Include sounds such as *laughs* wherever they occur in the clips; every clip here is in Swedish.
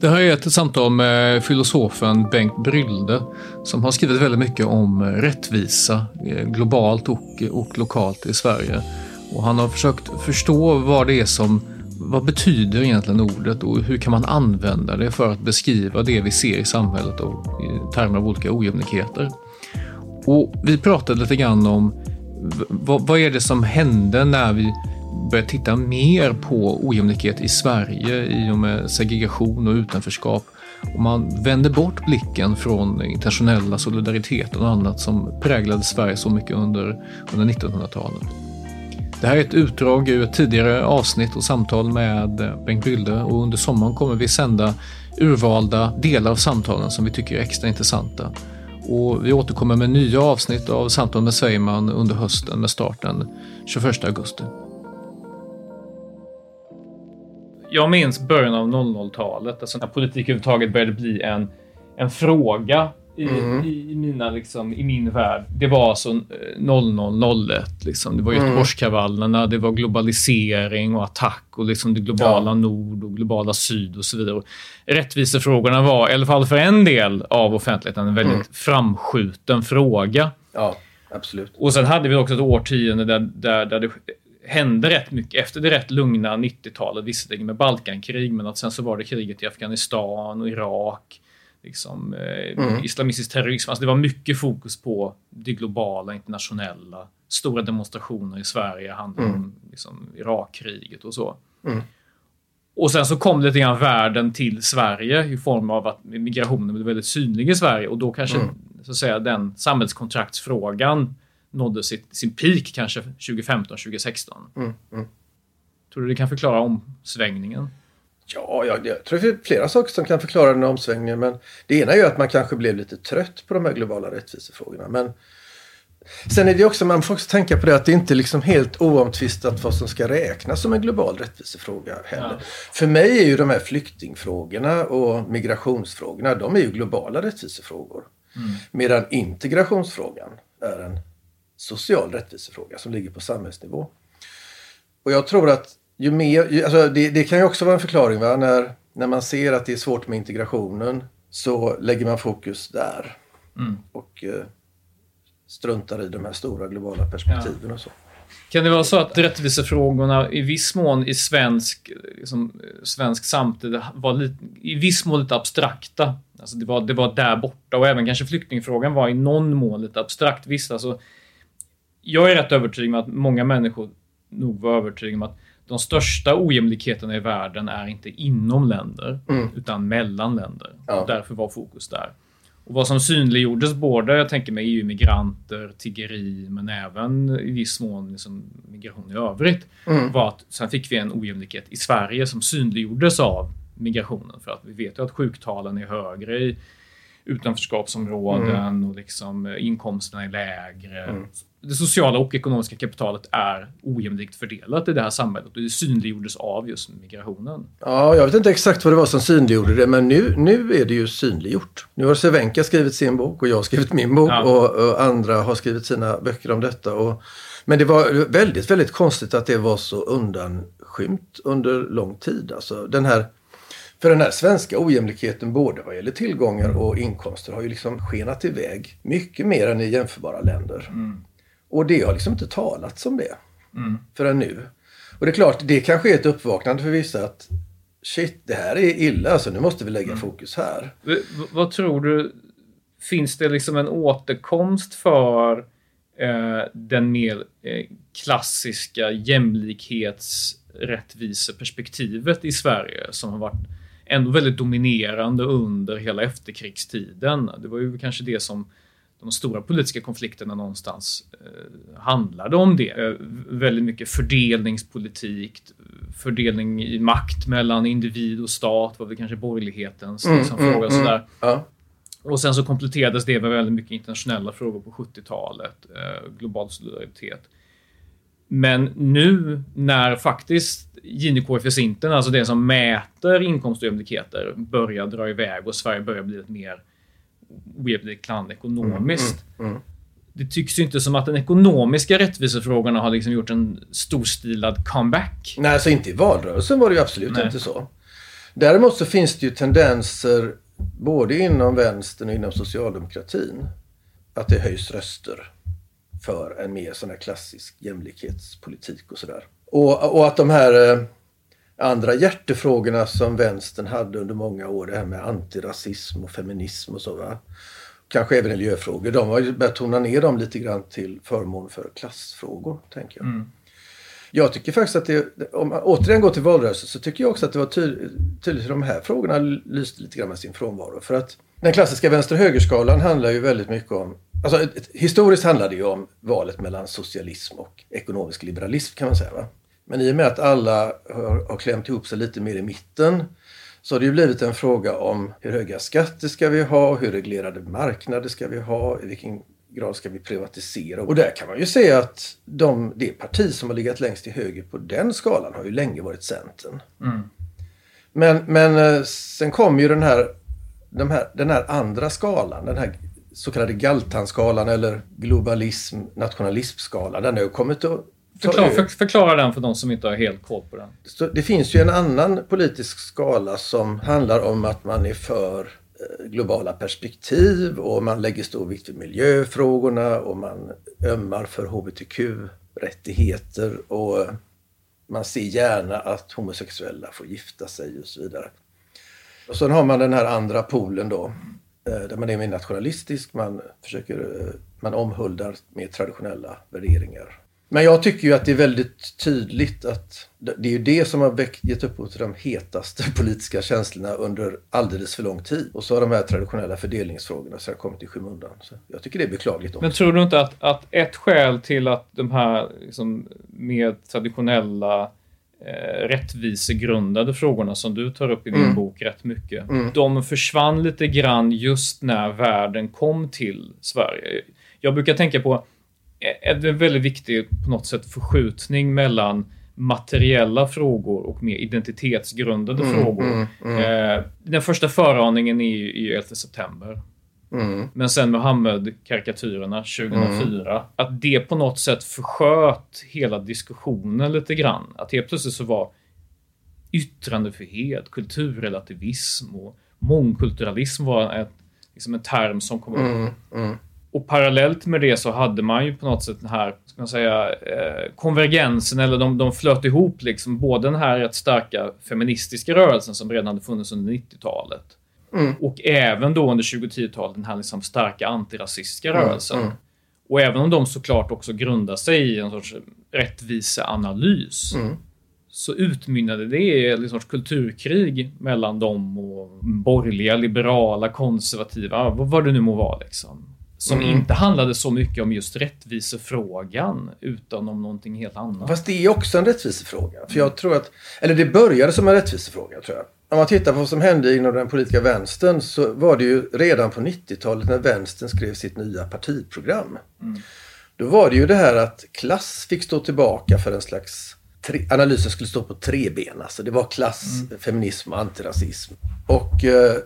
Det här är ett samtal med filosofen Bengt Brylde som har skrivit väldigt mycket om rättvisa eh, globalt och, och lokalt i Sverige. Och han har försökt förstå vad det är som vad betyder egentligen ordet och hur kan man använda det för att beskriva det vi ser i samhället och i termer av olika ojämlikheter. Och vi pratade lite grann om vad, vad är det som hände när vi börjat titta mer på ojämlikhet i Sverige i och med segregation och utanförskap. Och man vände bort blicken från internationella solidariteten och annat som präglade Sverige så mycket under, under 1900-talet. Det här är ett utdrag ur ett tidigare avsnitt och samtal med Bengt Bylde och under sommaren kommer vi sända urvalda delar av samtalen som vi tycker är extra intressanta. Och vi återkommer med nya avsnitt av Samtal med Svejman under hösten med starten 21 augusti. Jag minns början av 00-talet, alltså när politik överhuvudtaget började bli en, en fråga i, Mm. i, mina, liksom, i min värld. Det var alltså eh, 0001, liksom. det var Mm. Göteborgskravallerna, det var globalisering och attack och liksom det globala Ja. nord och globala syd och så vidare. Och rättvisefrågorna var, i alla fall för en del av offentligheten, en väldigt Mm. framskjuten fråga. Ja, absolut. Och sen hade vi också ett årtionde där, där, där det hände rätt mycket efter det rätt lugna 90-talet, visserligen med Balkankrig, men att sen så var det kriget i Afghanistan och Irak, liksom, eh, Mm. islamistisk terrorism. Alltså det var mycket fokus på det globala, internationella. Stora demonstrationer i Sverige handlade Mm. om liksom, Irakkriget och så. Mm. Och sen så kom lite grann världen till Sverige i form av att migrationen blev väldigt synlig i Sverige och då kanske Mm. så att säga, den samhällskontraktsfrågan nådde sitt, sin peak kanske 2015-2016. Mm. Mm. Tror du det kan förklara omsvängningen? Ja, jag, jag tror det är flera saker som kan förklara den här omsvängningen. Men det ena är ju att man kanske blev lite trött på de här globala rättvisefrågorna. Men sen är det också, man får också tänka på det att det inte är liksom helt oomtvistat vad som ska räknas som en global rättvisefråga heller. Ja. För mig är ju de här flyktingfrågorna och migrationsfrågorna, de är ju globala rättvisefrågor. Medan integrationsfrågan är en social rättvisefråga som ligger på samhällsnivå. Och jag tror att ju mer, ju, alltså det, det kan ju också vara en förklaring va? När, när man ser att det är svårt med integrationen så lägger man fokus där. Mm. Och eh, struntar i de här stora globala perspektiven och så. Kan det vara så att rättvisefrågorna i viss mån i svensk, liksom, svensk samtid var lite, i viss mån lite abstrakta? Alltså det, var, det var där borta och även kanske flyktingfrågan var i någon mån lite abstrakt. Visst, alltså, jag är rätt övertygad om att många människor nog var övertygade om att de största ojämlikheterna i världen är inte inom länder, Mm. utan mellan länder. Ja. Och därför var fokus där. Och vad som synliggjordes både, jag tänker mig EU-migranter, tiggeri, men även i viss mån liksom migration i övrigt, Mm. var att sen fick vi en ojämlikhet i Sverige som synliggjordes av migrationen. För att vi vet ju att sjuktalen är högre i utanförskapsområden och liksom inkomsterna är lägre. Mm. Det sociala och ekonomiska kapitalet är ojämlikt fördelat i det här samhället och det synliggjordes av just migrationen. Ja, jag vet inte exakt vad det var som synliggjorde det men nu, nu är det ju synliggjort. Nu har Cervenka skrivit sin bok och jag har skrivit min bok Ja. och, och andra har skrivit sina böcker om detta. Och, men det var väldigt, väldigt konstigt att det var så undanskymt under lång tid. Alltså den här, för den här svenska ojämlikheten både vad gäller tillgångar och inkomster har ju liksom skenat iväg mycket mer än i jämförbara länder. Och det har liksom inte talats om det förrän nu. Och det är klart, det kanske är ett uppvaknande för vissa att shit, det här är illa, alltså nu måste vi lägga fokus här. V- vad tror du? Finns det liksom en återkomst för eh, den mer eh, klassiska jämlikhetsrättviseperspektivet i Sverige som har varit ändå väldigt dominerande under hela efterkrigstiden. Det var ju kanske det som de stora politiska konflikterna någonstans eh, handlade om det. Eh, väldigt mycket fördelningspolitik, fördelning i makt mellan individ och stat var väl kanske borgerlighetens Mm, liksom, mm, fråga. mm. Sådär. Ja. Och sen så kompletterades det med väldigt mycket internationella frågor på 70-talet. Eh, global solidaritet. Men nu när faktiskt Gini-koefficienten, alltså det som mäter inkomstojämlikheter, börjar dra iväg och Sverige börjar bli ett mer ojämlikt land ekonomiskt. mm. Det tycks ju inte som att den ekonomiska rättvisefrågorna har liksom gjort en storstilad comeback. Nej, alltså inte i valrörelsen var det ju absolut Nej. inte så. Däremot så finns det ju tendenser både inom vänstern och inom socialdemokratin att det höjs röster för en mer sån här klassisk jämlikhetspolitik och sådär. Och, och att de här eh, andra hjärtefrågorna som vänstern hade under många år, det här med antirasism och feminism och så, va? kanske även miljöfrågor, de har ju börjat tona ner dem lite grann till förmån för klassfrågor, tänker jag. Jag tycker faktiskt att det, om man återigen går till valrörelsen, så tycker jag också att det var ty- tydligt hur de här frågorna lyste lite grann med sin frånvaro. För att den klassiska vänster-högerskalan handlar ju väldigt mycket om, alltså historiskt handlar det ju om valet mellan socialism och ekonomisk liberalism kan man säga. Va? Men i och med att alla har, har klämt ihop sig lite mer i mitten så har det ju blivit en fråga om hur höga skatter ska vi ha, hur reglerade marknader ska vi ha, i vilken grad ska vi privatisera? Och där kan man ju se att de, det parti som har legat längst till höger på den skalan har ju länge varit Centern. Men, men eh, sen kom ju den här, de här, den här andra skalan, den här så kallade Galtanskalan eller globalism, nationalismskalan. Den har ju kommit att Förklara, för, förklara den för de som inte har helt koll på den. Så det finns ju en annan politisk skala som handlar om att man är för eh, globala perspektiv och man lägger stor vikt vid miljöfrågorna och man ömmar för hbtq-rättigheter och eh, man ser gärna att homosexuella får gifta sig och så vidare. Och sen har man den här andra polen då eh, där man är mer nationalistisk, man försöker, man omhuldar mer traditionella värderingar. Men jag tycker ju att det är väldigt tydligt att det är ju det som har väckt, gett upphov till de hetaste *laughs* politiska känslorna under alldeles för lång tid. Och så har de här traditionella fördelningsfrågorna så har kommit i skymundan. Så jag tycker det är beklagligt också. Men tror du inte att, att ett skäl till att de här liksom, mer traditionella eh, rättvisegrundade frågorna som du tar upp i din Mm. bok rätt mycket, de försvann lite grann just när världen kom till Sverige. Jag brukar tänka på en väldigt viktig på något sätt förskjutning mellan materiella frågor och mer identitetsgrundade frågor. Eh, den första föraningen är ju, är ju 11 september. Mm. Men sen Mohammed-karikatyrerna 2004. Att det på något sätt försköt hela diskussionen lite grann. Att helt plötsligt så var yttrandefrihet, kulturrelativism och mångkulturalism var ett, liksom en term som kom upp. Och parallellt med det så hade man ju på något sätt den här, ska man säga, eh, konvergensen, eller de, de flöt ihop liksom både den här rätt starka feministiska rörelsen som redan hade funnits under 90-talet. Mm. Och även då under 2010-talet den här liksom starka antirasistiska Mm, rörelsen. mm. Och även om de såklart också grundar sig i en sorts rättviseanalys Mm. så utmynnade det i en sorts kulturkrig mellan dem och borgerliga, liberala, konservativa, vad, vad det nu må vara. Liksom. Som Mm. inte handlade så mycket om just rättvisefrågan utan om någonting helt annat. Fast det är också en rättvisefråga. För jag tror att, eller det började som en rättvisefråga tror jag. Om man tittar på vad som hände inom den politiska vänstern så var det ju redan på 90-talet när vänstern skrev sitt nya partiprogram. Då var det ju det här att klass fick stå tillbaka för en slags tre, analysen skulle stå på tre ben. Alltså det var klass, feminism och antirasism. Och eh,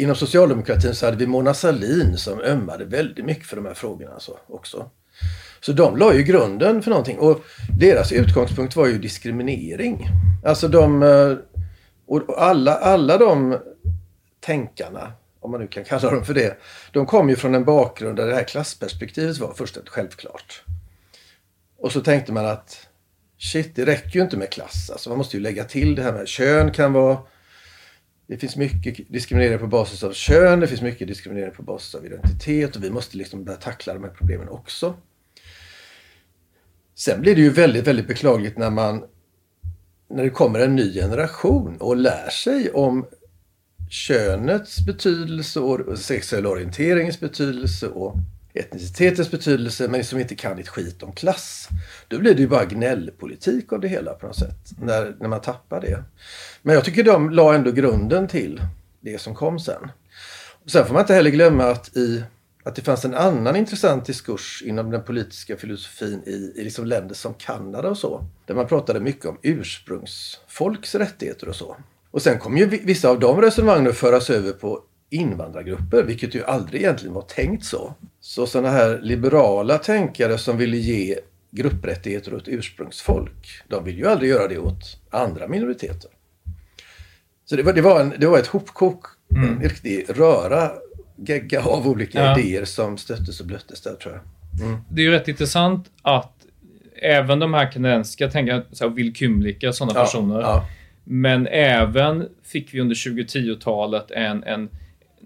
inom socialdemokratin så hade vi Mona Sahlin som ömmade väldigt mycket för de här frågorna alltså, också. Så de la ju grunden för någonting och deras utgångspunkt var ju diskriminering. Alltså de, eh, och alla, alla de tänkarna, om man nu kan kalla dem för det, de kom ju från en bakgrund där det här klassperspektivet var fullständigt självklart. Och så tänkte man att shit, det räcker ju inte med klass. Alltså man måste ju lägga till det här med kön kan vara det finns mycket diskriminering på basis av kön, det finns mycket diskriminering på basis av identitet och vi måste liksom börja tackla de här problemen också. Sen blir det ju väldigt, väldigt beklagligt när man när det kommer en ny generation och lär sig om könets betydelse och sexuell orienteringens betydelse och etnicitetens betydelse men som inte kan ett skit om klass. Då blir det ju bara gnällpolitik av det hela på något sätt. När, när man tappar det. Men jag tycker de la ändå grunden till det som kom sen. Och sen får man inte heller glömma att, i, att det fanns en annan intressant diskurs inom den politiska filosofin i, i liksom länder som Kanada och så. Där man pratade mycket om ursprungsfolks rättigheter och så. Och sen kom ju vissa av de resonemangen att föras över på invandrargrupper, vilket ju aldrig egentligen var tänkt så. Så sådana här liberala tänkare som ville ge grupprättigheter åt ursprungsfolk, de vill ju aldrig göra det åt andra minoriteter. Så det var, det var, en, det var ett hopkok, mm. en riktig röra, gegga av olika ja. idéer som stöttes och blöttes där tror jag. Mm. Det är ju rätt intressant att även de här kanadensiska tänkarna, Will Kymlicka, sådana ja, personer, ja. men även fick vi under 2010-talet en, en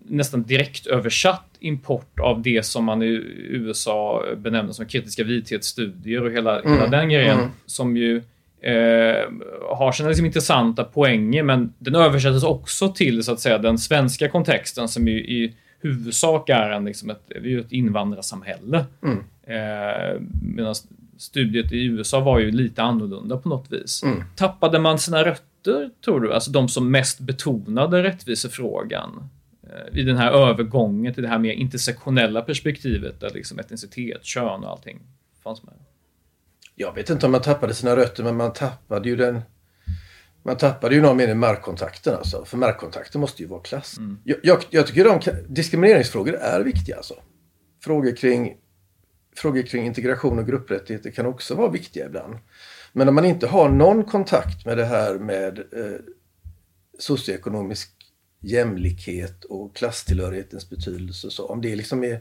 nästan direkt översatt import av det som man i USA benämner som kritiska vithetsstudier och hela, mm. hela den grejen mm. som ju eh, har sina liksom intressanta poänger men den översätts också till så att säga den svenska kontexten som ju i huvudsak är en, liksom ett, ett invandrarsamhälle. Mm. Eh, Medan studiet i USA var ju lite annorlunda på något vis. Mm. Tappade man sina rötter, tror du? Alltså de som mest betonade rättvisefrågan i den här övergången till det här mer intersektionella perspektivet där liksom etnicitet, kön och allting fanns med? Jag vet inte om man tappade sina rötter, men man tappade ju den man tappade ju någon mening markkontakten alltså. För markkontakten måste ju vara klass. Mm. Jag, jag, jag, tycker de diskrimineringsfrågor är viktiga alltså. Frågor kring, frågor kring integration och grupprättigheter kan också vara viktiga ibland. Men om man inte har någon kontakt med det här med eh, socioekonomisk jämlikhet och klasstillhörighetens betydelse. Så om det liksom är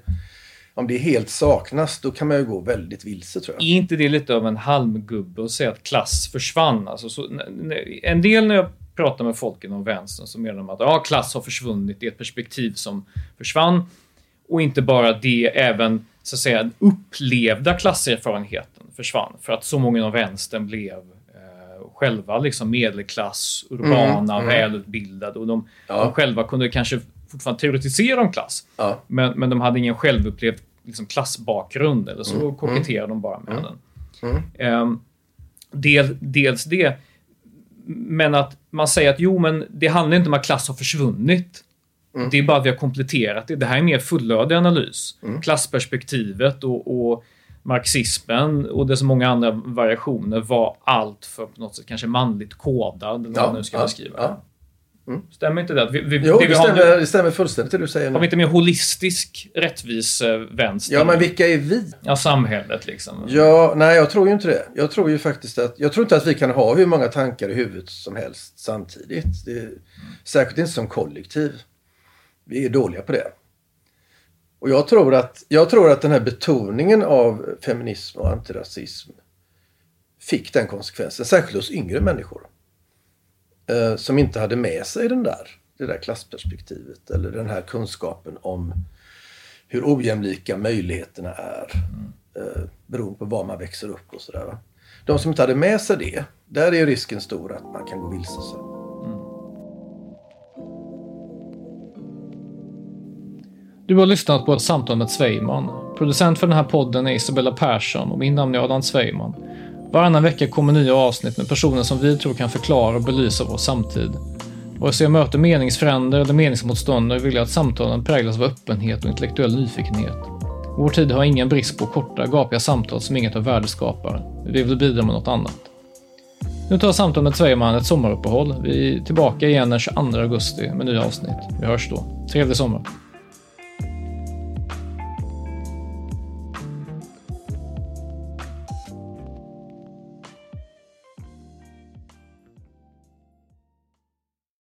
om det helt saknas, då kan man ju gå väldigt vilse tror jag. Är inte det lite av en halmgubbe att säga att klass försvann? Alltså, så, en del när jag pratar med folk inom vänstern så menar de att ja, klass har försvunnit. Det är ett perspektiv som försvann. Och inte bara det, även så att säga upplevda klasserfarenheten försvann. För att så många inom vänstern blev själva liksom medelklass, urbana, mm, mm. välutbildade och de, ja. de, själva kunde kanske fortfarande teoretisera om klass. Ja. Men, men de hade ingen självupplevd liksom, klassbakgrund eller så mm, koketterade de bara med den. Um, del, dels det, men att man säger att jo, men det handlar inte om att klass har försvunnit. Mm. Det är bara att vi har kompletterat det. Det här är en mer fullödig analys. Mm. Klassperspektivet och, och marxismen och dess många andra variationer var allt för på något sätt kanske manligt kodad, eller vad man nu ska ja, beskriva ja. Mm. Stämmer inte det? Vi, vi, jo, det, det, stämmer, nu, det stämmer fullständigt det du säger nu. Har vi inte mer holistisk rättvis vänster? Ja, men vilka är vi? Ja, samhället liksom. Ja, nej, jag tror ju inte det. Jag tror ju faktiskt att, jag tror inte att vi kan ha hur många tankar i huvudet som helst samtidigt. Det, mm. Särskilt inte som kollektiv. Vi är dåliga på det. Och jag tror, att, jag tror att den här betoningen av feminism och antirasism fick den konsekvensen, särskilt hos yngre människor. Eh, som inte hade med sig den där, det där klassperspektivet eller den här kunskapen om hur ojämlika möjligheterna är eh, beroende på var man växer upp och sådär. De som inte hade med sig det, där är risken stor att man kan gå vilse. Så. Du har lyssnat på ett samtal med Sveiman. Producent för den här podden är Isabella Persson och min namn är Adam Sveiman. Varannan vecka kommer nya avsnitt med personer som vi tror kan förklara och belysa vår samtid. Vare sig jag möter meningsfränder eller meningsmotståndare vill jag att samtalen präglas av öppenhet och intellektuell nyfikenhet. Vår tid har ingen brist på korta, gapiga samtal som inget av värde skapar. Vi vill bidra med något annat. Nu tar samtalet med Sveiman ett sommaruppehåll. Vi är tillbaka igen den 22 augusti med nya avsnitt. Vi hörs då. Trevlig sommar!